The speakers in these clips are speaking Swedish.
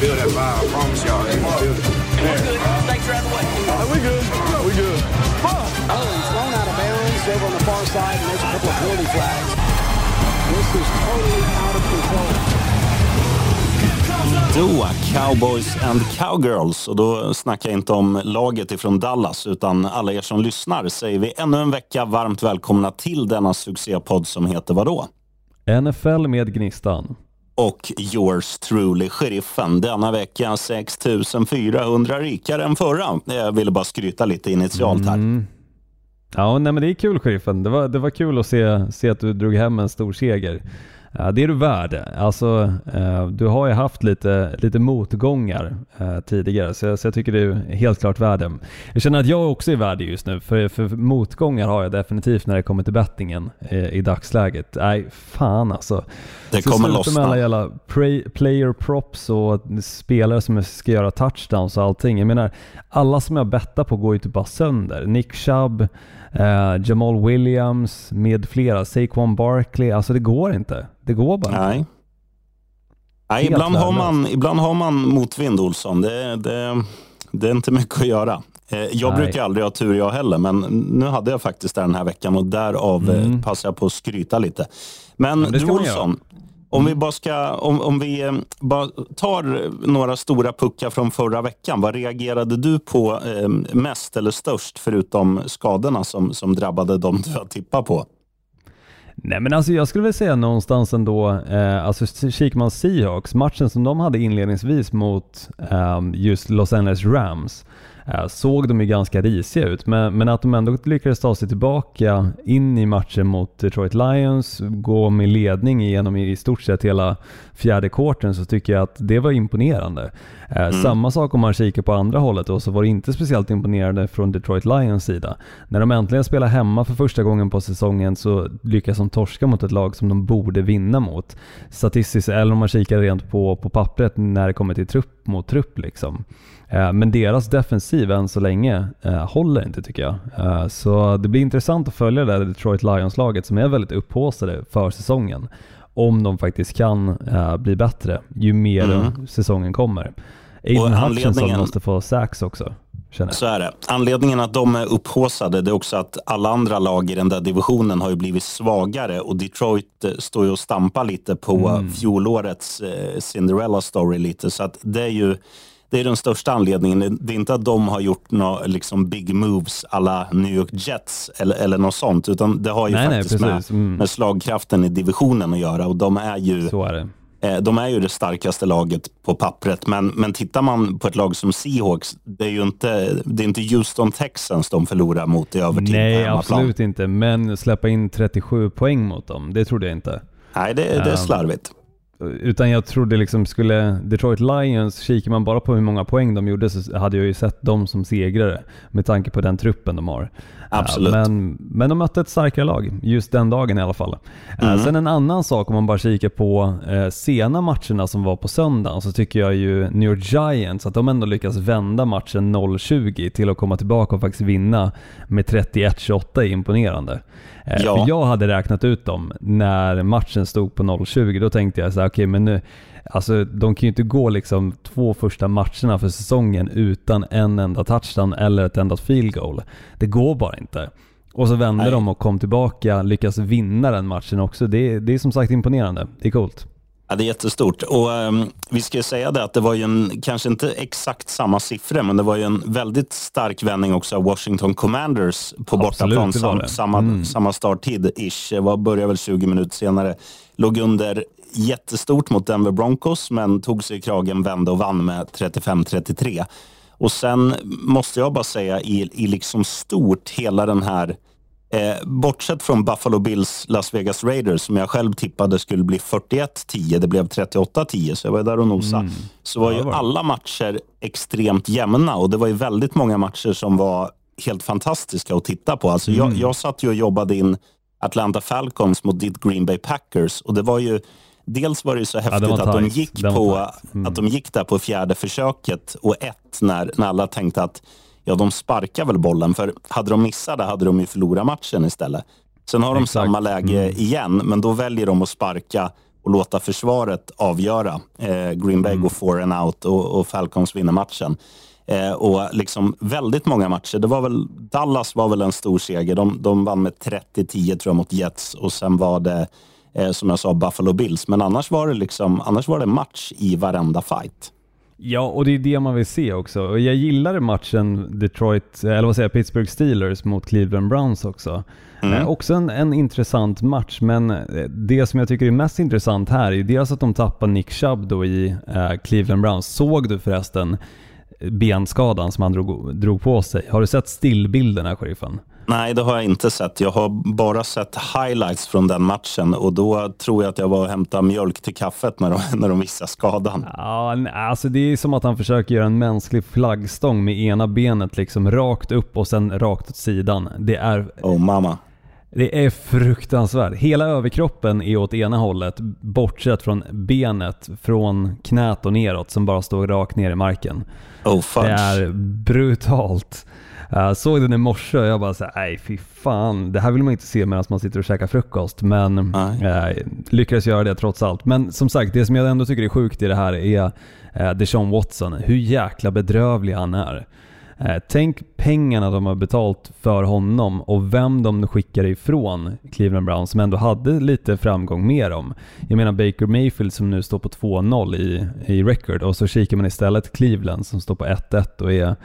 feel that vibe. I promise y'all, they gonna feel it. Snakes are out of the way. we good. We good. Oh, he's thrown out of bounds over on the far side, and there's a couple of penalty flags. This is totally out of control. Då, Cowboys and Cowgirls. Och då snackar jag inte om laget ifrån Dallas, utan alla er som lyssnar säger vi ännu en vecka varmt välkomna till denna succépodd som heter vadå? NFL med Gnistan. Och yours truly, sheriffen. Denna vecka 6400 rikare än förra. Jag ville bara skryta lite initialt här. Mm. Ja, nej, men det är kul sheriffen. Det var, det var kul att se, se att du drog hem en stor seger. Ja, det är du värd. Alltså, eh, du har ju haft lite, lite motgångar eh, tidigare, så jag, så jag tycker du är helt klart värd det. Jag känner att jag också är värd just nu, för, för motgångar har jag definitivt när det kommer till bettingen eh, i dagsläget. Nej, fan alltså. Det Så kommer lossna. med alla jävla player props och spelare som ska göra touchdowns och allting. Jag menar, alla som jag bettar på går ju typ bara sönder. Nick Chubb, eh, Jamal Williams med flera, Saquon Barkley. Alltså det går inte. Det går bara. Nej. Nej, ibland har, man, ibland har man motvind, Olsson. Det, det, det är inte mycket att göra. Eh, Jag Nej. brukar aldrig ha tur jag heller, men nu hade jag faktiskt det den här veckan och därav mm. passar jag på att skryta lite. Men ska du Olsson, om vi, bara ska, om, om vi eh, bara tar några stora puckar från förra veckan. Vad reagerade du på eh, mest eller störst, förutom skadorna som, som drabbade dem du har tippat på? Nej men alltså jag skulle väl säga någonstans ändå, eh, alltså kikar man Seahawks, matchen som de hade inledningsvis mot eh, just Los Angeles Rams, såg de ju ganska risiga ut. Men, men att de ändå lyckades ta sig tillbaka in i matchen mot Detroit Lions, gå med ledning genom i stort sett hela fjärde quartern så tycker jag att det var imponerande. Eh, Samma sak om man kikar på andra hållet och så var det inte speciellt imponerande från Detroit Lions sida. När de äntligen spelar hemma för första gången på säsongen så lyckas de torska mot ett lag som de borde vinna mot. Statistiskt, eller om man kikar rent på, på pappret när det kommer till trupp mot trupp liksom. Eh, Men deras defensiv än så länge eh, håller inte tycker jag. Eh, Så det blir intressant att följa det där Detroit Lions-laget som är väldigt upphaussade för säsongen. Om de faktiskt kan bli bättre ju mer Mm. säsongen kommer. Aiden Hutchinson måste få sax också. Så är det. Anledningen att de är upphaussade det är också att alla andra lag i den där divisionen har ju blivit svagare och Detroit eh, står ju och stampar lite på Mm. fjolårets eh, Cinderella story lite. Så att det är ju det är den största anledningen. Det- är inte att de har gjort några liksom big moves alla New York Jets eller, eller något sånt, utan det har ju Nej, nej, faktiskt med, precis. Mm. med slagkraften i divisionen att göra och de är ju Så är det. De är ju det starkaste laget på pappret, men, men tittar man på ett lag som Seahawks, det är ju inte, det är inte Houston Texans de förlorar mot i övertid Nej, absolut inte. Men släppa in 37 poäng mot dem, det trodde jag inte. Nej, det, det är Um, slarvigt. Utan jag trodde liksom skulle Detroit Lions, kikar man bara på hur många poäng de gjorde så hade jag ju sett dem som segrare med tanke på den truppen de har. Absolut. Ja, Men, men de mötte ett starkare lag just den dagen i alla fall. Eh, Mm. Sen en annan sak om man bara kikar på eh, sena matcherna som var på söndagen så tycker jag ju New York Giants att de ändå lyckas vända matchen 0-20 till att komma tillbaka och faktiskt vinna med 31-28 är imponerande. Eh, Ja. För jag hade räknat ut dem när matchen stod på 0-20. Då tänkte jag så här, okej men nu, alltså de kan ju inte gå liksom två första matcherna för säsongen utan en enda touchdown eller ett enda field goal. Det går bara inte. Och så vände Nej. de och kom tillbaka, lyckas vinna den matchen också. Det, det är som sagt imponerande. Det är coolt. Ja, det är jättestort. Och, ehm, vi ska säga det att det var ju en, kanske inte exakt samma siffror, men det var ju en väldigt stark vändning också av Washington Commanders på bortaplan. Sam, samma, Mm. samma starttid ish. Det var- började väl 20 minuter senare. Låg under jättestort mot Denver Broncos, men tog sig i kragen, vände och vann med 35-33. Och sen måste jag bara säga i, i liksom stort hela den här Eh, bortsett från Buffalo Bills Las Vegas Raiders som jag själv tippade skulle bli 41-10, det blev 38-10 så jag var där och nosade. Så var Ja, ju var alla matcher extremt jämna och det var ju väldigt många matcher som var helt fantastiska att titta på. Alltså jag, jag satt ju och jobbade in Atlanta Falcons mot ditt Green Bay Packers och det var ju Dels var det ju så häftigt var att, de gick på. Mm. att de gick där på fjärde försöket och ett när, när alla tänkte att ja, de sparkar väl bollen. För hade de missat det hade de ju förlorat matchen istället. Sen har de Exakt. Mm. samma läge igen, men då väljer de att sparka och låta försvaret avgöra. Eh, Green Bay går for and out och, och Falcons vinner matchen. Eh, och liksom väldigt många matcher. Det var väl, Dallas var väl en stor seger. De, de vann med 30-10 tror jag mot Jets och sen var det eh, som jag sa Buffalo Bills. Men annars var det liksom, annars var det match i varenda fight. Ja, och det är det man vill se också. Och jag gillade matchen Detroit, eller vad säger jag, Pittsburgh Steelers mot Cleveland Browns också. Mm. Eh, också en, en intressant match, men eh, det som jag tycker är mest intressant här är dels att de tappar Nick Chubb då i eh, Cleveland Browns. Såg du förresten benskadan som han drog, drog på sig? Har du sett stillbilderna, sheriffen? Nej, det har jag inte sett. Jag har bara sett highlights från den matchen och då tror jag att jag var och hämtade mjölk till kaffet när de, när de visade skadan. Ja, alltså det är som att han försöker göra en mänsklig flaggstång med ena benet liksom rakt upp och sen rakt åt sidan. Det är... Oh mamma. Det är fruktansvärt. Hela överkroppen är åt ena hållet, bortsett från benet från knät och neråt som bara står rakt ner i marken. Oh, fudge. det är brutalt. Jag såg den i morse och jag bara såhär, nej fy fan. Det här vill man inte se medan man sitter och käkar frukost. Men äh, lyckades göra det trots allt. Men som sagt, det som jag ändå tycker är sjukt i det här är äh, Deshaun Watson. Hur jäkla bedrövlig han är. Tänk pengarna de har betalt för honom och vem de skickar ifrån Cleveland Browns som ändå hade lite framgång med dem. Jag menar Baker Mayfield som nu står på 2-0 i, i record och så kikar man istället Cleveland som står på 1-1 och är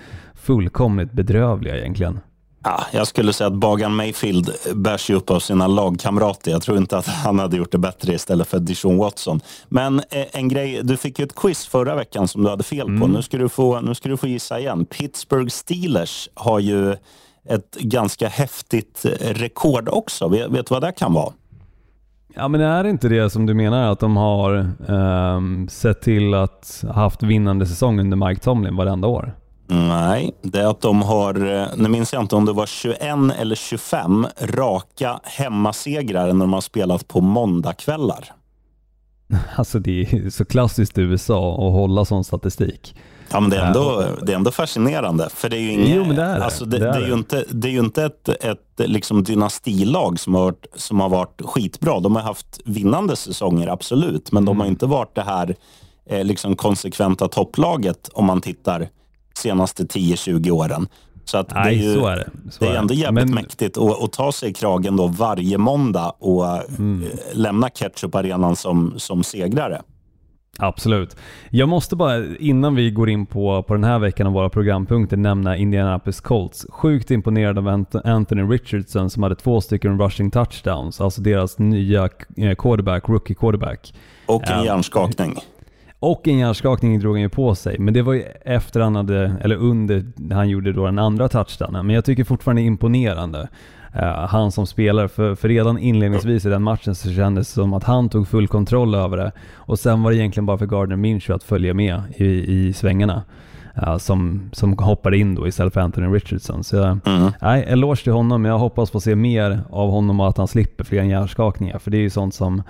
fullkomligt bedrövliga egentligen. Ja, jag skulle säga att Bagan Mayfield bärs upp av sina lagkamrater. Jag tror inte att han hade gjort det bättre istället för Dishon Watson. Men eh, en grej, du fick ju ett quiz förra veckan som du hade fel på. Mm. Nu, ska du få, nu ska du få gissa igen. Pittsburgh Steelers har ju ett ganska häftigt rekord också. Vet du vad det kan vara? Ja men är det inte det som du menar att de har um, sett till att haft vinnande säsong under Mike Tomlin varenda år? Nej, det är att de har, eh, nu minns jag inte om det var 21 eller 25 raka hemmasegrar när de har spelat på måndagkvällar. Alltså det är så klassiskt i USA att hålla sån statistik. Ja, men det är ändå, det är ändå fascinerande. För det är ju, inget, jo, men det är det. Alltså det, det, är det är ju inte, det är ju inte ett, ett liksom dynastilag som har, varit, som har varit skitbra. De har haft vinnande säsonger, absolut. Men de har mm. inte varit det här eh, liksom konsekventa topplaget om man tittar senaste 10-20 åren. Så att Nej, det är, ju, så är det. Så det är ändå jävligt Men... mäktigt att, att, ta sig i kragen då varje måndag och mm. Eh, lämna Ketchup-arenan som, som segrare. Absolut. Jag måste bara innan vi går in på, på den här veckan och våra programpunkter nämna Indianapolis Colts. Sjukt imponerad av Anthony Richardson som hade två stycken rushing touchdowns, alltså deras nya eh, quarterback, rookie quarterback. Och en hjärnskakning. Och en hjärnskakning drog han ju på sig, men det var ju efter han hade, eller under han gjorde då den andra touchdownen. Men jag tycker fortfarande imponerande. Uh, han som spelar, för, för redan inledningsvis i den matchen så kändes det som att han tog full kontroll över det. Och sen var det egentligen bara för Gardner Minshew att följa med i, i svängarna. Uh, som, som hoppade in då istället för Anthony Richardson. Så mm. nej, eloge till honom. Jag hoppas få se mer av honom och att han slipper fler hjärnskakningar. För det är ju sånt som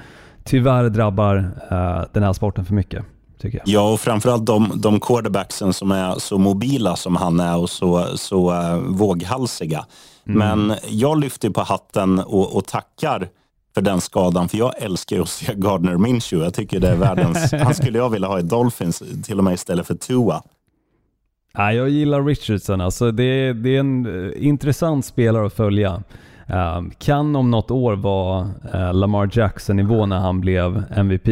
tyvärr drabbar uh, den här sporten för mycket tycker jag. Ja, och framförallt de, de quarterbacksen som är så mobila som han är och så, så uh, våghalsiga. Mm. Men jag lyfter på hatten och, och tackar för den skadan, för jag älskar ju att se Gardner Minshew. Jag tycker det är världens... han skulle jag vilja ha i Dolphins, till och med istället för Tua. Ja, jag gillar Richardson. Alltså det, det är en uh, intressant spelare att följa. Uh, kan om något år vara uh, Lamar Jackson-nivå när han blev MVP.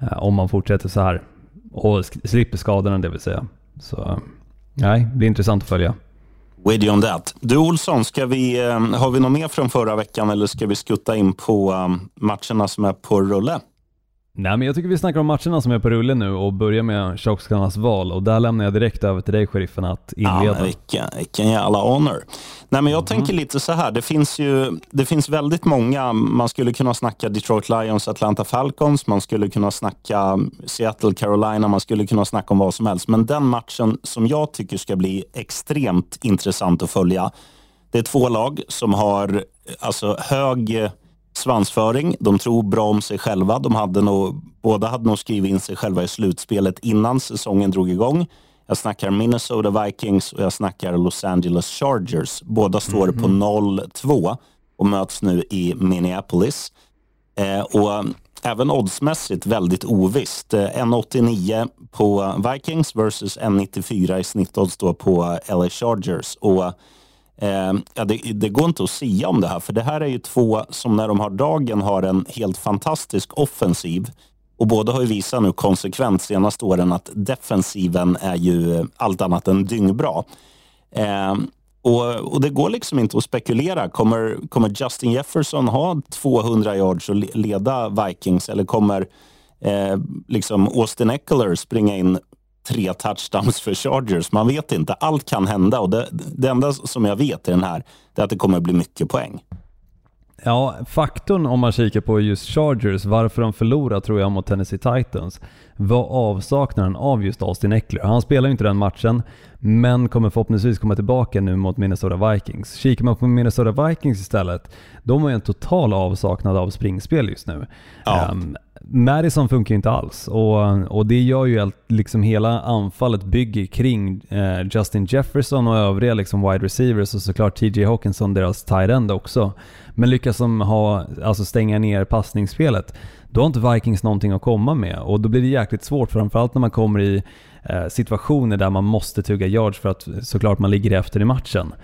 Eh, om man fortsätter så här och slipper skadorna det vill säga. Så nej, det blir intressant att följa. With you on that. Du Olsson, ska vi, eh, har vi något mer från förra veckan eller ska vi skutta in på eh, matcherna som är på rulle? Nej, men jag tycker vi snackar om matcherna som är på rulle nu och börjar med tjockskallarnas val och där lämnar jag direkt över till dig sheriffen att inleda. Ja, vilken, vilken jävla honor. Nej, men jag mm. tänker lite så här, det finns ju det finns väldigt många, man skulle kunna snacka Detroit Lions, Atlanta Falcons, man skulle kunna snacka Seattle Carolina, man skulle kunna snacka om vad som helst. Men den matchen som jag tycker ska bli extremt intressant att följa, det är två lag som har alltså hög svansföring. De tror bra om sig själva. De hade nog, båda hade nog skrivit in sig själva i slutspelet innan säsongen drog igång. Jag snackar Minnesota Vikings och jag snackar Los Angeles Chargers. Båda står mm -hmm. på 0-2 och möts nu i Minneapolis. Eh, och även oddsmässigt väldigt ovisst. Eh, 1,89 på Vikings versus 1,94 i snittodds då på LA Chargers. Och eh, ja, det, det, går inte att sia om det här, för det här är ju två som när de har dagen har en helt fantastisk offensiv. Och båda har ju visat nu konsekvent senaste åren att defensiven är ju allt annat än dyngbra. Eh, och, och, det går liksom inte att spekulera. Kommer, kommer Justin Jefferson ha 200 yards och leda Vikings eller kommer eh, liksom Austin Eckler springa in tre touchdowns för Chargers? Man vet inte. Allt kan hända och det, det enda som jag vet i den här är att det kommer bli mycket poäng. Ja, faktorn om man kikar på just Chargers, varför de förlorade tror jag mot Tennessee Titans, var avsaknaden av just Austin Eckler. Han spelar ju inte den matchen, men kommer förhoppningsvis komma tillbaka nu mot Minnesota Vikings. Kikar man på Minnesota Vikings istället, de har ju en total avsaknad av springspel just nu. Ja. Um, Madison funkar ju inte alls och, och det gör ju att liksom hela anfallet bygger kring eh, Justin Jefferson och övriga liksom wide receivers och såklart TJ Hawkinson, deras tight end också. Men lyckas de ha, alltså stänga ner passningsspelet, då har inte Vikings någonting att komma med och då blir det jäkligt svårt, framförallt när man kommer i eh, situationer där man måste tugga yards för att såklart man ligger efter i matchen.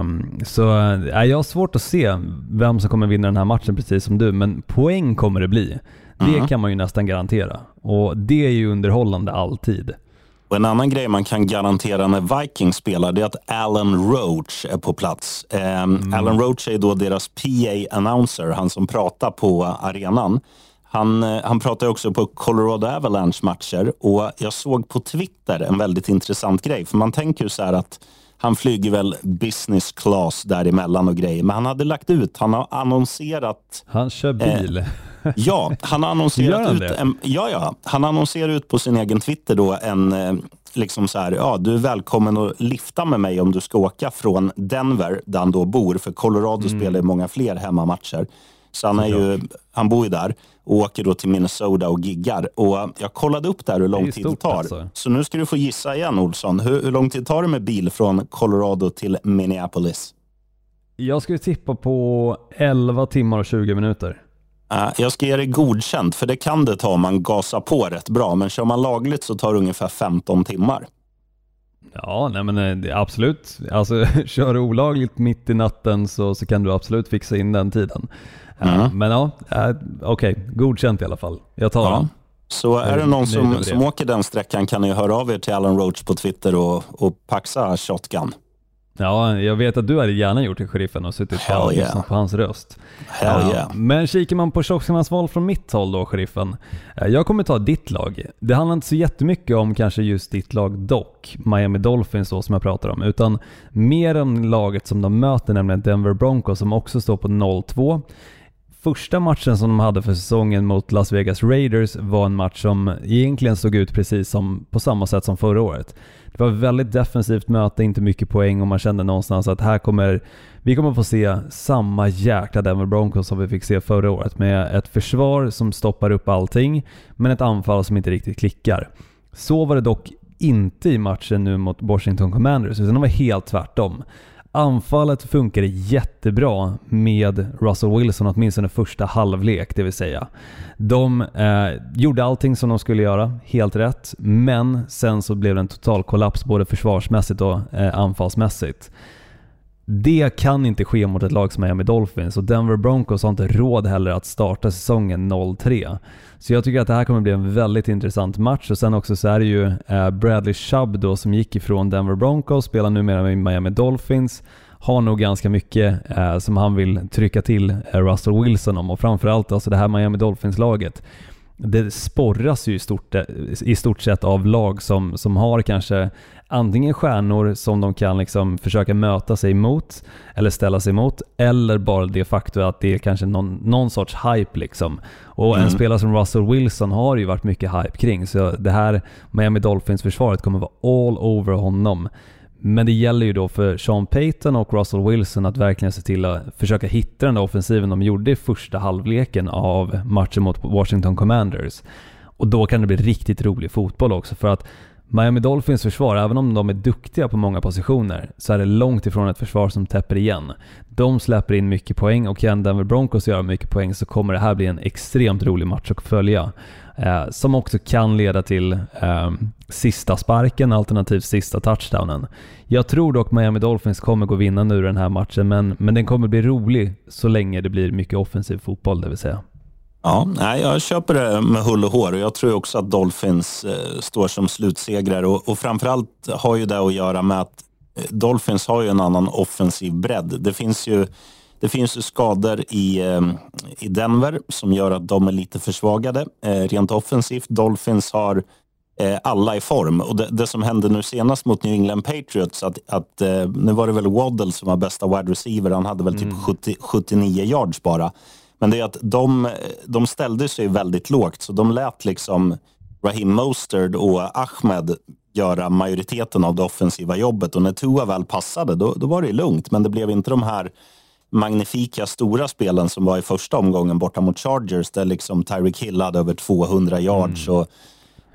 Um, så eh, jag har svårt att se vem som kommer vinna den här matchen precis som du, men poäng kommer det bli. Det mm. kan man ju nästan garantera. Och det är ju underhållande alltid. Och en annan grej man kan garantera när Vikings spelar det är att Alan Roach är på plats. Eh, mm. Alan Roach är då deras PA-announcer, han som pratar på arenan. Han, eh, han pratar också på Colorado Avalanche matcher och jag såg på Twitter en väldigt intressant grej. För man tänker ju så här att han flyger väl business class däremellan och grejer. Men han hade lagt ut, han har annonserat... Han kör bil. Eh, Ja, han har annonserat han ut en, ja, ja, han annonserar ut på sin egen Twitter då en eh, liksom så här, ja, du är välkommen att lifta med mig om du ska åka från Denver, där han då bor, för Colorado mm. spelar många fler hemmamatcher. Så han, är ju, han bor ju där och åker då till Minnesota och giggar. Och jag kollade upp där hur lång tid det tar. Alltså. Så nu ska du få gissa igen, Olsson. Hur, hur lång tid tar det med bil från Colorado till Minneapolis? Jag skulle tippa på 11 timmar och 20 minuter. Jag ska ge dig godkänt, för det kan det ta om man gasar på rätt bra. Men kör man lagligt så tar det ungefär 15 timmar. Ja, nej men eh, absolut. Alltså, kör du olagligt mitt i natten så, så kan du absolut fixa in den tiden. Mm. Men ja, eh, okej. Okay. Godkänt i alla fall. Jag tar ja. den. Så är det någon som, som åker den sträckan kan ni höra av er till Alan Roach på Twitter och, och paxa shotgun. Ja, jag vet att du hade gärna gjort det, sheriffen, och suttit Hell och lyssnat på hans röst. Hell ja, yeah. Men kikar man på tjocksarnas val från mitt håll då, sheriffen. Eh, jag kommer ta ditt lag. Det handlar inte så jättemycket om kanske just ditt lag dock, Miami Dolphins då som jag pratar om, utan mer om laget som de möter, nämligen Denver Broncos som också står på 0-2 första matchen som de hade för säsongen mot Las Vegas Raiders var en match som egentligen såg ut precis som på samma sätt som förra året. Det var ett väldigt defensivt möte, inte mycket poäng och man kände någonstans att här kommer vi kommer få se samma jäkla Denver Broncos som vi fick se förra året med ett försvar som stoppar upp allting men ett anfall som inte riktigt klickar. Så var det dock inte i matchen nu mot Washington Commanders utan det var helt tvärtom. Anfallet funkade jättebra med Russell Wilson, åtminstone första halvlek, det vill säga. De eh, gjorde allting som de skulle göra, helt rätt, men sen så blev det en total kollaps både försvarsmässigt och eh, anfallsmässigt. Det kan inte ske mot ett lag som Miami Dolphins och Denver Broncos har inte råd heller att starta säsongen 0-3. Så jag tycker att det här kommer bli en väldigt intressant match och sen också så är det ju eh, Bradley Chubb då som gick ifrån Denver Broncos, spelar numera med Miami Dolphins, har nog ganska mycket eh, som han vill trycka till eh, Russell Wilson om och framförallt alltså det här Miami Dolphins-laget det sporras ju i stort, eh, i stort sett av lag som, som har kanske antingen stjärnor som de kan liksom försöka möta sig mot eller ställa sig mot eller bara det faktum att det är kanske någon, någon sorts hype liksom. Och mm. en spelare som Russell Wilson har ju varit mycket hype kring så det här Miami Dolphins-försvaret kommer vara all over honom. Men det gäller ju då för Sean Payton och Russell Wilson att verkligen se till att försöka hitta den där offensiven de gjorde i första halvleken av matchen mot Washington Commanders. Och då kan det bli riktigt rolig fotboll också för att Miami Dolphins försvar, även om de är duktiga på många positioner, så är det långt ifrån ett försvar som täpper igen. De släpper in mycket poäng och kan Denver Broncos göra mycket poäng så kommer det här bli en extremt rolig match att följa. Eh, som också kan leda till eh, sista sparken alternativt sista touchdownen. Jag tror dock Miami Dolphins kommer gå vinnande ur den här matchen, men, men den kommer bli rolig så länge det blir mycket offensiv fotboll, det vill säga. Ja, nej, jag köper det med hull och hår och jag tror också att Dolphins eh, står som slutsegrare och, och framförallt har ju det att göra med att eh, Dolphins har ju en annan offensiv bredd. Det finns ju, det finns ju skador i, eh, i Denver som gör att de är lite försvagade rent offensivt. Dolphins har alla i form och det, det, som hände nu senast mot New England Patriots, att, att nu var det väl Waddle som var bästa wide receiver, han hade väl typ mm. 70, 79 yards bara. Men det är att de, de ställde sig väldigt lågt, så de lät liksom Raheem Mostert och Ahmed göra majoriteten av det offensiva jobbet. Och när Tua väl passade, då, då var det lugnt. Men det blev inte de här magnifika stora spelen som var i första omgången borta mot Chargers, där liksom Tyreek Hill hade över 200 yards. Mm. Och,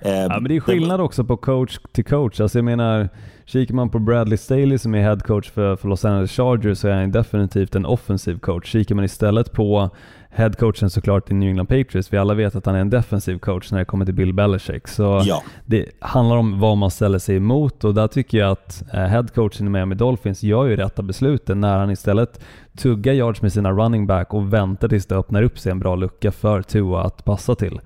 eh, ja, men det är skillnad det... också på coach till coach. Alltså jag menar, kikar man på Bradley Staley som är head coach för, för Los Angeles Chargers så är han definitivt en offensiv coach. Kikar man istället på headcoachen såklart i New England Patriots. Vi alla vet att han är en defensiv coach när det kommer till Bill Belichick. Så ja. det handlar om vad man ställer sig emot och där tycker jag att eh, headcoachen i Miami Dolphins gör ju rätta besluten när han istället tuggar yards med sina running back och väntar tills det öppnar upp sig en bra lucka för Tua att passa till.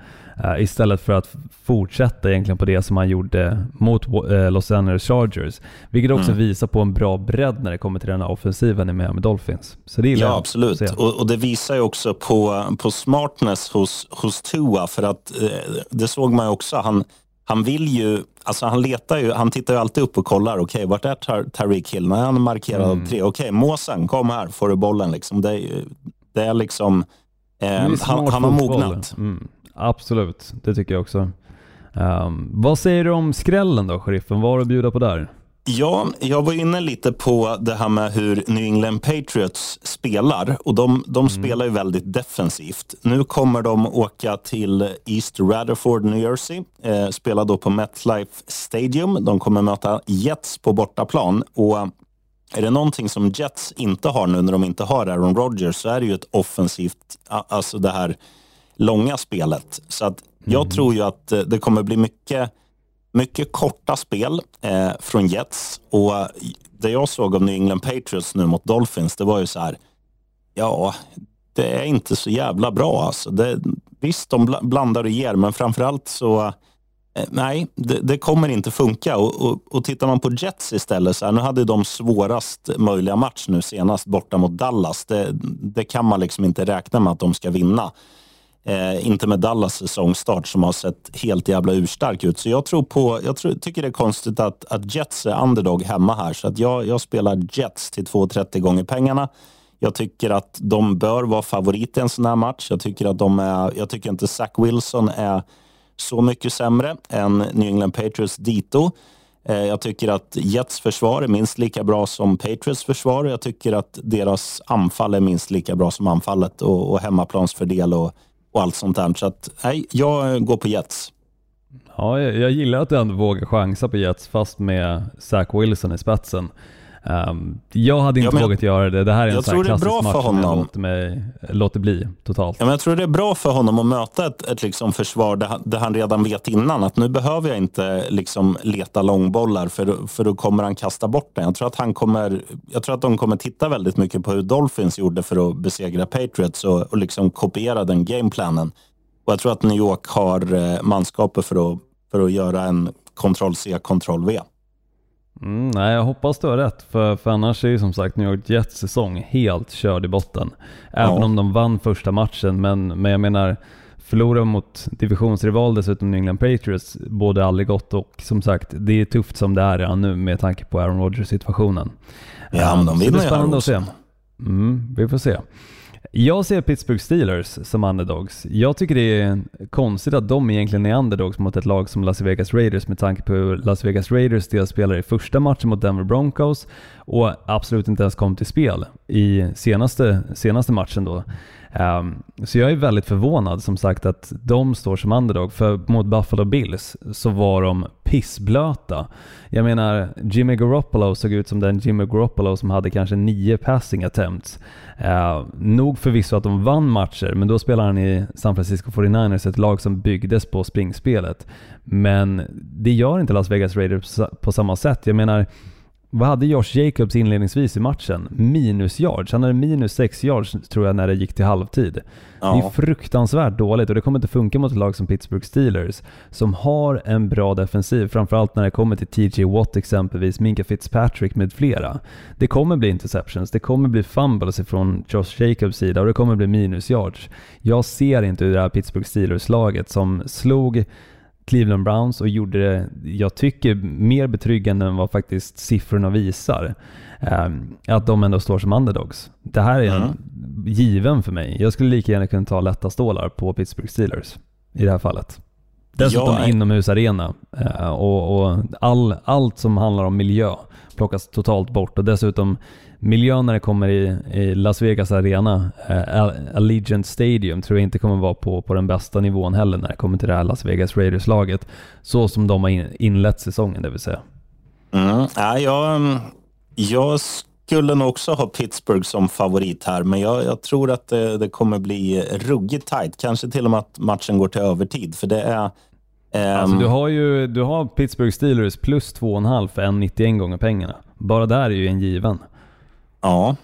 Uh, istället för att fortsätta egentligen på det som han gjorde mot uh, Los Angeles Chargers. Vilket också mm. visar på en bra bredd när det kommer till den här offensiven i Miami Dolphins. Så det ja, absolut. Och, och, det visar ju också på, på smartness hos, hos Tua. För att uh, det såg man ju också. Han, han vill ju, alltså han letar ju, han tittar ju alltid upp och kollar. Okej, okay, vart är Tar Tariq Hill? Nej, han är markerad mm. av tre. Okej, okay, Måsen, kom här, får du bollen. Liksom. Det, det är liksom, eh, han, han har mognat. Mm. Absolut, det tycker jag också. Um, vad säger du om skrällen då, sheriffen? Vad har du att bjuda på där? Ja, jag var inne lite på det här med hur New England Patriots spelar och de, de mm. spelar ju väldigt defensivt. Nu kommer de åka till East Rutherford, New Jersey, eh, spela då på MetLife Stadium. De kommer möta Jets på bortaplan och är det någonting som Jets inte har nu när de inte har Aaron Rodgers så är det ju ett offensivt, alltså det här långa spelet. Så att jag mm. tror ju att eh, det kommer bli mycket, mycket korta spel eh, från Jets. Och det jag såg av New England Patriots nu mot Dolphins, det var ju så här, ja, det är inte så jävla bra alltså. Det, visst, de blandar och ger, men framförallt så eh, Nej, det, det, kommer inte funka. Och, och, och tittar man på Jets istället, så här, nu hade de svårast möjliga match nu senast borta mot Dallas. Det, det kan man liksom inte räkna med att de ska vinna. Eh, inte med Dallas säsongstart som har sett helt jävla urstark ut. Så jag tror på, jag tror, tycker det är konstigt att, att Jets är underdog hemma här. Så att jag, jag spelar Jets till 2,30 gånger pengarna. Jag tycker att de bör vara favorit i en sån här match. Jag tycker, att de är, jag tycker inte Zach Wilson är så mycket sämre än New England Patriots dito. Eh, jag tycker att Jets försvar är minst lika bra som Patriots försvar. Jag tycker att deras anfall är minst lika bra som anfallet och, och hemmaplansfördel och och allt sånt där. Så att, nej, jag går på Jets. Ja, jag, jag gillar att du ändå vågar chansa på Jets fast med Zach Wilson i spetsen. Um, jag hade inte ja, vågat göra det. Det här är en sån här klassisk match som jag låter, mig, låter bli totalt. Ja, men jag tror det är bra för honom att möta ett, ett liksom försvar där han, där han, redan vet innan att nu behöver jag inte liksom leta långbollar för, för då kommer han kasta bort den. Jag tror, att han kommer, jag tror att de kommer titta väldigt mycket på hur Dolphins gjorde för att besegra Patriots och, och liksom kopiera den gameplanen. Och jag tror att New York har eh, manskapet för att, för att göra en kontroll C, kontroll V. Mm, nej, jag hoppas du har rätt, för, för annars är ju som sagt New York Jets säsong helt körd i botten. Även ja. om de vann första matchen, men, men jag menar förlora mot divisionsrival dessutom New England Patriots borde aldrig gått och som sagt, det är tufft som det är redan nu med tanke på Aaron Rodgers situationen. Ja, men de vinner ju. Det är spännande att se. Mm, vi får se. Jag ser Pittsburgh Steelers som underdogs. Jag tycker det är konstigt att de egentligen är underdogs mot ett lag som Las Vegas Raiders med tanke på hur Las Vegas Raiders dels spelade i första matchen mot Denver Broncos och absolut inte ens kom till spel i senaste, senaste matchen då. Um, så jag är väldigt förvånad som sagt att de står som underdog, för mot Buffalo Bills så var de pissblöta. Jag menar, Jimmy Garoppolo såg ut som den Jimmy Garoppolo som hade kanske nio passing attempts. Uh, nog förvisso att de vann matcher, men då spelar han i San Francisco 49ers, ett lag som byggdes på springspelet. Men det gör inte Las Vegas Raiders på samma sätt. Jag menar, vad hade Josh Jacobs inledningsvis i matchen? Minus yards. Han hade minus 6 yards tror jag när det gick till halvtid. Ja. Det är fruktansvärt dåligt och det kommer inte funka mot ett lag som Pittsburgh Steelers som har en bra defensiv, framförallt när det kommer till TJ Watt exempelvis, Minka Fitzpatrick med flera. Det kommer bli interceptions, det kommer bli fumbles ifrån Josh Jacobs sida och det kommer bli minus yards. Jag ser inte hur det här Pittsburgh Steelers-laget som slog Cleveland Browns och gjorde det, jag tycker, mer betryggande än vad faktiskt siffrorna visar. Um, att de ändå står som underdogs. Det här är en mm. given för mig. Jag skulle lika gärna kunna ta lätta stålar på Pittsburgh Steelers i det här fallet. Dessutom är... inomhusarena uh, och, och all, allt som handlar om miljö plockas totalt bort och dessutom miljön när det kommer i, i Las Vegas Arena, eh, Allegiant Stadium, tror jag inte kommer vara på, på den bästa nivån heller när det kommer till det här Las Vegas Raiders-laget. Så som de har in, inlett säsongen, det vill säga. Mm. Ja, jag, jag skulle nog också ha Pittsburgh som favorit här, men jag, jag tror att det, det, kommer bli ruggigt tight. Kanske till och med att matchen går till övertid, för det är Um, alltså du har ju du har Pittsburgh Steelers plus 2,5 för 1,91 gånger pengarna. Bara där är ju en given. Ja,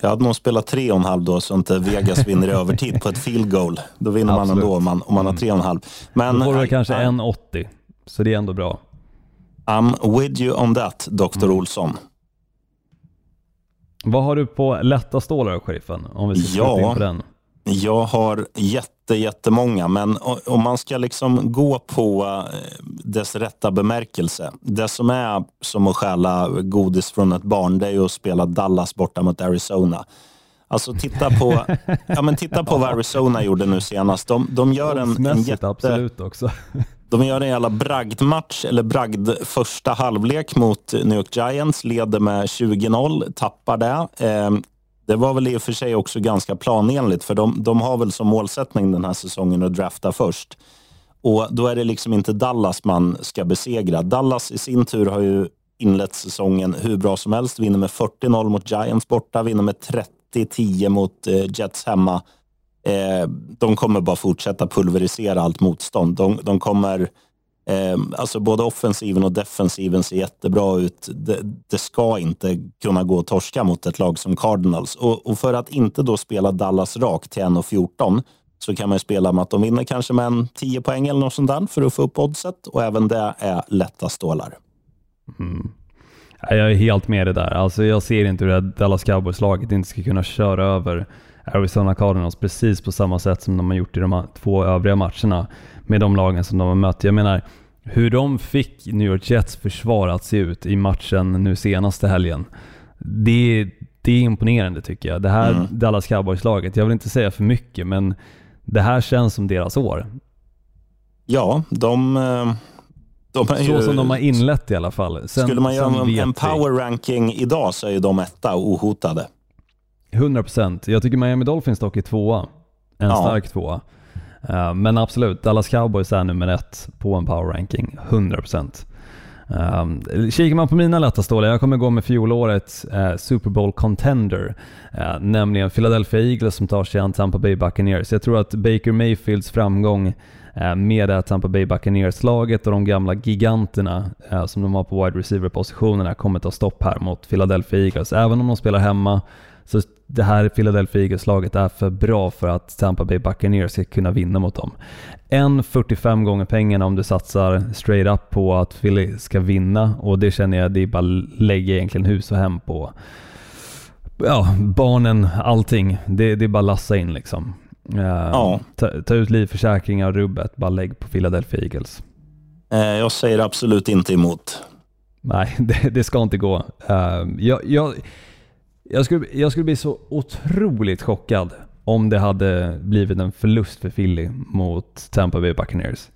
jag hade nog spelat 3,5 då så inte Vegas vinner i övertid på ett field goal. Då vinner Absolut. man ändå om man, om man har 3,5. Men, då får du kanske 1,80. Så det är ändå bra. I'm with you on that, Dr. Mm. Olsson. Vad har du på lätta stålar, sheriffen? Om vi ska ja, in på den. Jag har jätte, jättemånga, men om man ska liksom gå på eh, dess rätta bemärkelse. Det som är som att stjäla godis från ett barn, det är ju att spela Dallas borta mot Arizona. Alltså titta på, ja, men titta på vad Arizona gjorde nu senast. De, de gör en, en jätte... absolut också. De gör en jävla bragdmatch, eller bragd första halvlek mot New York Giants. Leder med 20-0, tappar det. Ehm, det var väl i och för sig också ganska planenligt, för de, de har väl som målsättning den här säsongen att drafta först. Och Då är det liksom inte Dallas man ska besegra. Dallas i sin tur har ju inlett säsongen hur bra som helst. Vinner med 40-0 mot Giants borta, vinner med 30-10 mot eh, Jets hemma. Eh, de kommer bara fortsätta pulverisera allt motstånd. De, de kommer Eh, alltså både offensiven och defensiven ser jättebra ut. Det, det, ska inte kunna gå att torska mot ett lag som Cardinals. Och, och för att inte då spela Dallas rakt till 1,14 så kan man spela med att de vinner kanske med en 10 poäng eller något sånt där för att få upp oddset. Och även det är lätta stålar. Mm. Jag är helt med det där. Alltså jag ser inte hur det här Dallas Cowboys-laget inte ska kunna köra över Arizona Cardinals precis på samma sätt som de har gjort i de två övriga matcherna med de lagen som de har mött. Jag menar, hur de fick New York Jets försvar att se ut i matchen nu senaste helgen. Det, det är imponerande tycker jag. Det här mm. Dallas Cowboys-laget, jag vill inte säga för mycket, men det här känns som deras år. Ja, de... Eh, de Så ju, som de har inlett i alla fall. Sen, skulle man göra en, en power ranking idag så är ju de etta ohotade. 100%. Jag tycker Miami Dolphins dock är tvåa. En ja. stark tvåa. Uh, men absolut, Dallas Cowboys är nummer ett på en power ranking. 100%. Um, kikar man på mina lätta stålar, jag kommer gå med fjolårets uh, Super Bowl contender, uh, nämligen Philadelphia Eagles som tar sig an Tampa Bay Buccaneers. Jag tror att Baker Mayfields framgång uh, med det här Tampa Bay Buccaneers-laget och de gamla giganterna som de har på wide receiver-positionerna kommer ta stopp här mot Philadelphia Eagles. Även om de spelar hemma så det här Philadelphia Eagles-laget är för bra för att Tampa Bay Buccaneers ska kunna vinna mot dem. En 45 gånger pengarna om du satsar straight up på att Philly ska vinna och det känner jag, det är bara lägga egentligen hus och hem på ja, barnen, allting. Det, det är bara lassa in liksom. Uh, ja. ta, ta, ut livförsäkringar och rubbet, bara lägg på Philadelphia Eagles. Uh, jag säger absolut inte emot. Nej, det, det ska inte gå. Uh, jag, jag jag skulle, jag skulle bli så otroligt chockad om det hade blivit en förlust för Philly mot Tampa Bay Buccaneers.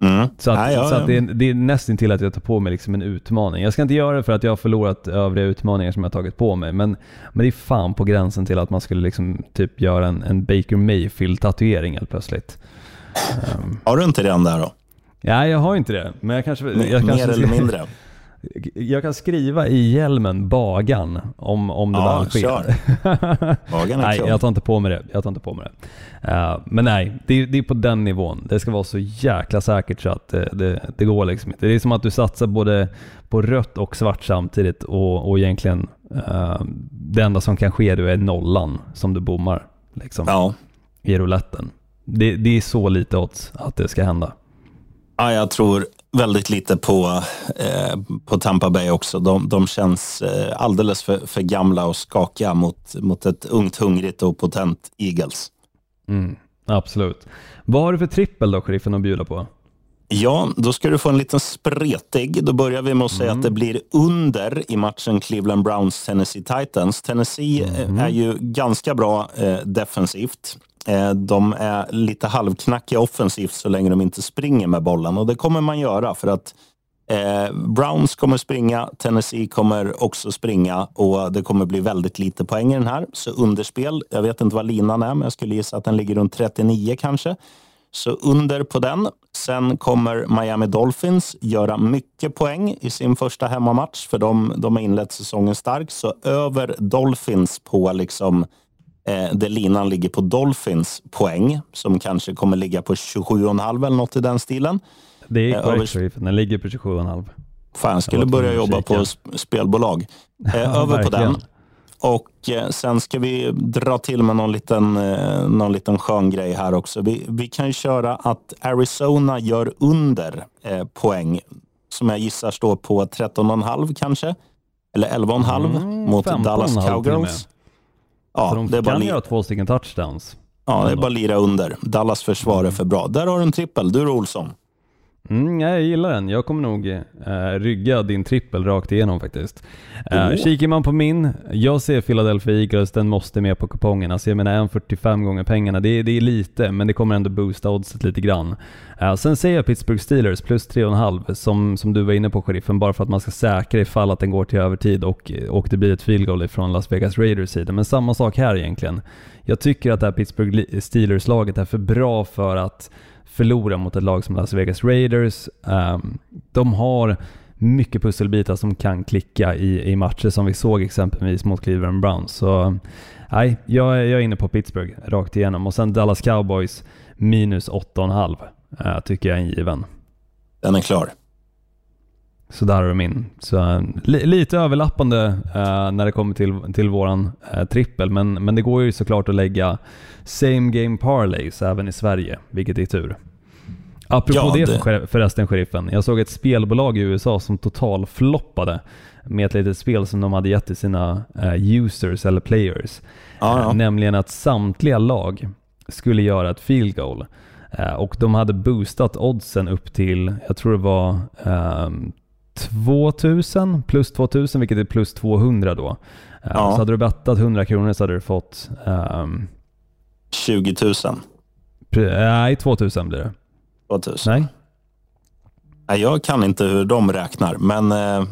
Mm. Så, att, ja, ja, ja. så att det, är, det är nästan till att jag tar på mig liksom en utmaning. Jag ska inte göra det för att jag har förlorat övriga utmaningar som jag tagit på mig, men, men det är fan på gränsen till att man skulle liksom typ göra en, en Baker Mayfield-tatuering helt plötsligt. Um, har du inte den där då? Nej, jag har inte det. Men jag kanske... Mer Jag kanske eller mindre. Jag kan skriva i hjälmen Bagan om, om det Ja, väl sker. kör. Bagan är nej, jag tar inte på mig det. Jag tar inte på mig det. Eh, men nej, det, är- det är på den nivån. Det ska vara så jäkla säkert så att det, det, det går liksom inte. Det är som att du satsar både på rött och svart samtidigt och, och egentligen eh, det enda som kan ske är nollan som du bommar liksom, Ja. i rouletten. Det, det är så lite odds att det ska hända. Ja, jag tror väldigt lite på, eh, på Tampa Bay också. De, de känns eh, alldeles för, för gamla och skakiga mot, mot ett ungt, hungrigt och potent Eagles. Mm, absolut. Vad har du för trippel då, sheriffen, att bjuda på? Ja, då ska du få en liten spretig. Då börjar vi med att säga att det blir under i matchen Cleveland Browns-Tennessee Titans. Tennessee eh, är ju ganska bra eh, defensivt. Eh, de är lite halvknackiga offensivt så länge de inte springer med bollen. Och det kommer man göra för att eh, Browns kommer springa, Tennessee kommer också springa och det kommer bli väldigt lite poäng i den här. Så underspel, jag vet inte vad linan är, men jag skulle gissa att den ligger runt 39 kanske. Så under på den. Sen kommer Miami Dolphins göra mycket poäng i sin första hemmamatch, för de, de har inlett säsongen starkt. Så över Dolphins på liksom eh, där linan ligger på Dolphins poäng, som kanske kommer ligga på 27,5 eller något i den stilen. Det är Eh, korrekt, över- sheriffen. Den ligger på 27,5. Fan, jag skulle börja jobba på spelbolag. Eh, över på den. Och eh, sen ska vi dra till med någon liten, eh, någon liten skön grej här också. Vi, vi kan ju köra att Arizona gör under eh, poäng, som jag gissar står på 13,5 kanske. Eller 11,5 Mm, mot 15,5 Dallas. Cowgirls. Ja, Så de det är bara kan li- göra två stycken touchdowns. ja, det är bara lira under. Dallas försvar är för bra. Där har du en trippel. Du då, Olsson. Mm, ja, jag gillar den. Jag kommer nog eh, rygga din trippel rakt igenom faktiskt. Eh. Kikar man på min, jag ser Philadelphia Eagles, den måste med på kupongen. Alltså jag menar 1,45 gånger pengarna, det är, det är lite, men det kommer ändå boosta oddset lite grann. Eh, sen ser jag Pittsburgh Steelers plus 3,5 som, som du var inne på sheriffen, bara för att man ska säkra ifall att den går till övertid och, och det blir ett field goal från Las Vegas Raiders sida. Men samma sak här egentligen. Jag tycker att det här Pittsburgh Steelers-laget är för bra för att förlora mot ett lag som Las Vegas Raiders. Ehm, de har mycket pusselbitar som kan klicka i, i matcher som vi såg exempelvis mot Cleveland Browns. Så nej, jag, är- jag är inne på Pittsburgh rakt igenom och sen Dallas Cowboys minus 8,5 uh, eh, tycker jag är en given. Den är klar. Så där har du min. Så, eh, li, lite överlappande eh, när det kommer till, till våran eh, trippel, men, men det går ju såklart att lägga same game parlays även i Sverige, vilket är tur. Apropå Ja, det, det- för- förresten sheriffen, jag såg ett spelbolag i USA som totalfloppade med ett litet spel som de hade gett till sina eh, users eller players. Ja, ja. Eh, Nämligen att samtliga lag skulle göra ett field goal. Eh, och de hade boostat oddsen upp till, jag tror det var ehm, 2000 plus 2000 vilket är plus 200 då. Eh, Ja. Så hade du bettat 100 kronor så hade du fått, ehm, 20 000. pre- nej 2000 blir det. 2000. Nej? Nej, jag kan inte hur de räknar, men eh,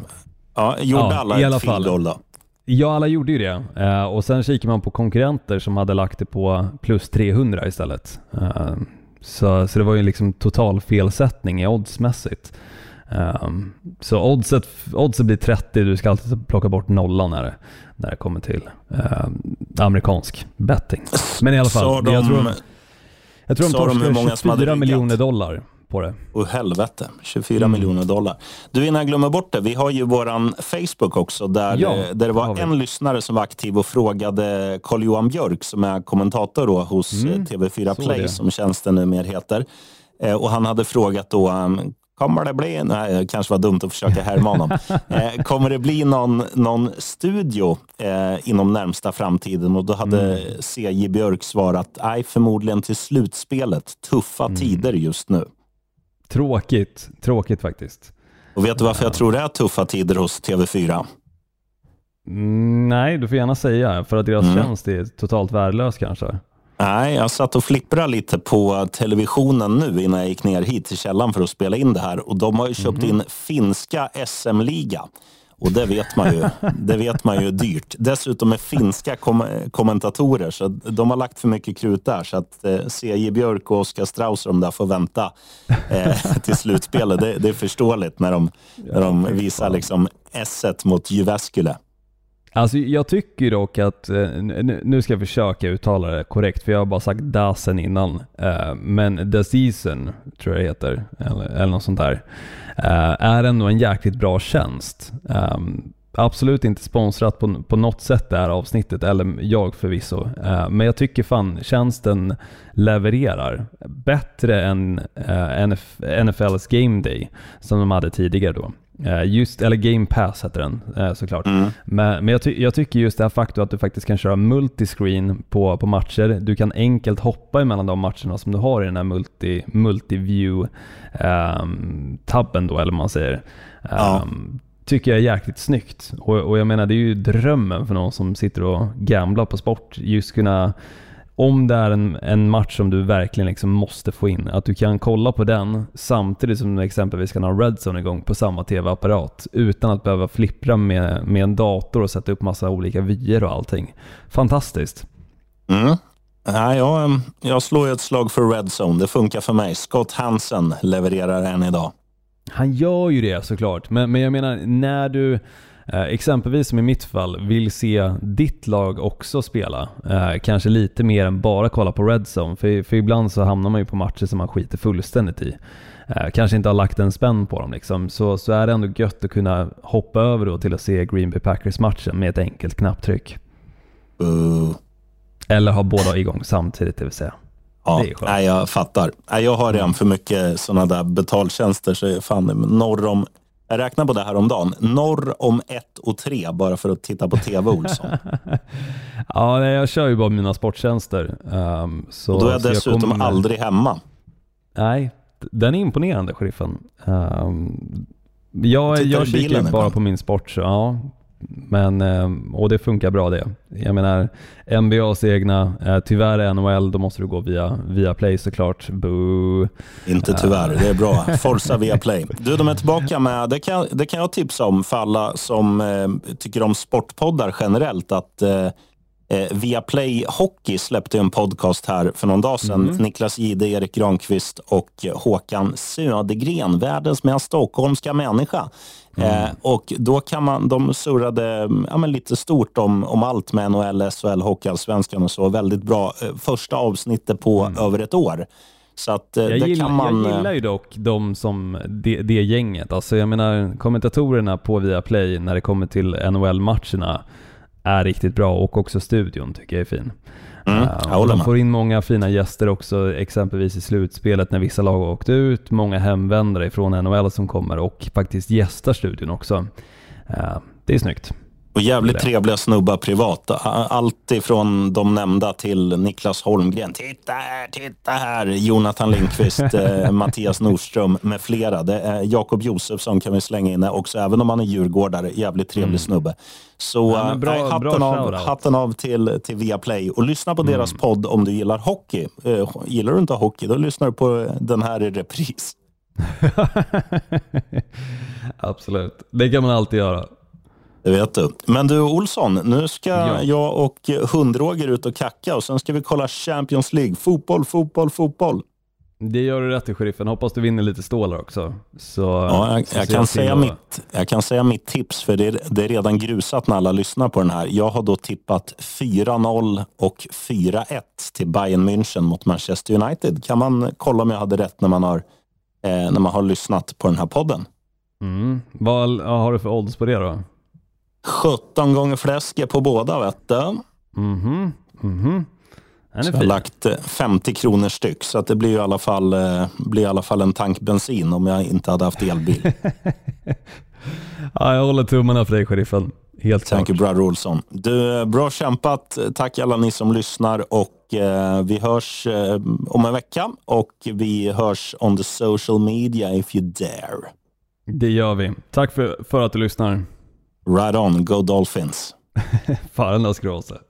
ja, gjorde Ja, alla i ett alla fall. då? Ja, alla gjorde ju det. Eh, och sen kikar man på konkurrenter som hade lagt det på plus 300 istället. Eh, så, så det var ju liksom total felsättning i oddsmässigt. Eh, så oddset, oddset blir 30, du ska alltid plocka bort nollan när det, när det kommer till eh, amerikansk betting. Men i alla fall, de, jag tror, jag tror de hur torskade många som hade 24 ryggat? miljoner dollar på det. oh, helvete, 24 Mm. miljoner dollar. Du, innan jag glömmer bort det, vi har ju våran Facebook också, där, Ja, eh, där det var en lyssnare som var aktiv och frågade Carl-Johan Björk, som är kommentator då hos Mm, eh, TV4 så Play, det. som tjänsten numera heter. Eh, och han hade frågat då, um, kommer det bli, nej det kanske var dumt att försöka härma honom. eh, kommer det bli någon, någon studio eh, inom närmsta framtiden? Och då hade Mm. CJ Björk svarat, nej förmodligen till slutspelet. Tuffa Mm. tider just nu. Tråkigt, tråkigt faktiskt. Och vet du varför jag tror det är tuffa tider hos TV4? Mm, nej, du får gärna säga, för att deras Mm. tjänst är totalt värdelös kanske. Nej, jag satt och flipprade lite på televisionen nu innan jag gick ner hit till källan för att spela in det här. Och de har ju köpt Mhm. in finska SM-liga. Och det vet man ju, det vet man ju är dyrt. Dessutom är finska kom kommentatorer, så de har lagt för mycket krut där. Så att eh, CJ Björk och Oskar Strauss och de där får vänta eh, till slutspelet. Det, det, är förståeligt när de, när de visar liksom S1 mot Jyväskylä. Alltså jag tycker dock att, eh, nu ska jag försöka uttala det korrekt för jag har bara sagt Dasen innan. Eh, men The Season, tror jag det heter, eller, eller något sånt där, eh, är ändå en jäkligt bra tjänst. Ehm, absolut inte sponsrat på, på något sätt det här avsnittet, eller jag förvisso. Men jag tycker fan tjänsten levererar bättre än NFLs Game Day som de hade tidigare då. Eh, just, eller Game Pass heter den eh, såklart. Mm. Men, men jag, ty jag, tycker just det här faktum att du faktiskt kan köra multiscreen på, på matcher. Du kan enkelt hoppa emellan de matcherna som du har i den här multi, multi-view um, tabben då, eller vad man säger. Um, ja. Tycker jag är jäkligt snyggt. Och, och jag menar det är ju drömmen för någon som sitter och gamblar på sport. Just kunna om det är en, en match som du verkligen liksom måste få in, att du kan kolla på den samtidigt som du exempelvis kan ha Redzone igång på samma TV-apparat utan att behöva flippra med, med en dator och sätta upp massa olika vyer och allting. Fantastiskt. Mm. Ja, jag, jag slår ju ett slag för Redzone. Det funkar för mig. Scott Hansen levererar än idag. Han gör ju det såklart, men, men jag menar när du exempelvis som i mitt fall, vill se ditt lag också spela. Eh, kanske lite mer än bara kolla på Redzone, för, för ibland så hamnar man ju på matcher som man skiter fullständigt i. Eh, kanske inte har lagt en spänn på dem liksom. Så, så är det ändå gött att kunna hoppa över då till att se Green Bay Packers-matchen med ett enkelt knapptryck. Uh. Eller ha båda igång samtidigt, det vill säga. Ja, nej, jag fattar. Jag har redan för mycket sådana där betaltjänster så fan, norr om jag räknade på det här om dagen. Norr om 1 och 3 bara för att titta på TV, Olsson. ja, nej, jag kör ju bara mina sporttjänster. Um, så, och då är jag dessutom jag kommer... aldrig hemma. Nej, den är imponerande, sheriffen. Um, jag jag kikar bara ibland. på min sport, så ja, men, eh, och det funkar bra det. Jag menar, NBAs egna, eh, tyvärr är NHL, då måste du gå via, via Play såklart. Boo. Inte tyvärr, det är bra. Forza via Play. Du, de är tillbaka med, det kan, det kan jag tipsa om för alla som eh, tycker om sportpoddar generellt, att eh, Eh, Viaplay Hockey släppte en podcast här för någon dag sedan. Mm. Niklas Gide, Erik Granqvist och Håkan Södergren, världens mest stockholmska människa. Mm. Eh, och då kan man, de surrade ja, men lite stort om, om allt med NHL, SHL, Hockeyallsvenskan och så. Väldigt bra. Eh, första avsnittet på mm. över ett år. Så att, eh, jag, det gillar, kan man... jag gillar ju dock de som, det, det gänget. Alltså jag menar kommentatorerna på Viaplay när det kommer till NHL-matcherna är riktigt bra och också studion tycker jag är fin. Mm, uh, de får in många fina gäster också, exempelvis i slutspelet när vissa lag åkt ut, många hemvändare från NHL som kommer och faktiskt gästar studion också. Uh, det är snyggt. Och jävligt trevliga snubbar privat. Allt ifrån de nämnda till Niklas Holmgren. Titta här, titta här. Jonathan Lindqvist, eh, Mattias Nordström med flera. Det är Jakob Josefsson kan vi slänga in också, även om han är djurgårdare. Jävligt trevlig mm. snubbe. Så ja, bra, äh, hatten, av, hatten av till, till Viaplay. Och lyssna på mm. deras podd om du gillar hockey. Eh, gillar du inte hockey, då lyssnar du på den här i repris. Absolut, det kan man alltid göra. Det vet du. Men du Olsson, nu ska ja. jag och Hundroger ut och kacka och sen ska vi kolla Champions League. Fotboll, fotboll, fotboll. Det gör du rätt i sheriffen. Hoppas du vinner lite stålar också. Så, ja, jag, jag kan säga mitt, jag kan säga mitt tips, för det är, det är redan grusat när alla lyssnar på den här. Jag har då tippat 4-0 och 4-1 till Bayern München mot Manchester United. Kan man kolla om jag hade rätt när man har, eh, när man har lyssnat på den här podden? Mm. Vad har du för odds på det då? 17 gånger fläsk på båda vet du. Mhm, mhm. Så jag har lagt 50 eh, kronor styck, så att det blir i alla fall, eh, blir i alla fall en tank bensin om jag inte hade haft elbil. ja, jag håller tummarna för dig, sheriffen. Helt Thank klart. you, brother Olsson. Du, bra kämpat. Tack alla ni som lyssnar och eh, vi hörs eh, om en vecka och vi hörs on the social media if you dare. Det gör vi. Tack för, för att du lyssnar. Right on, go Dolphins. Fan, den där skråset.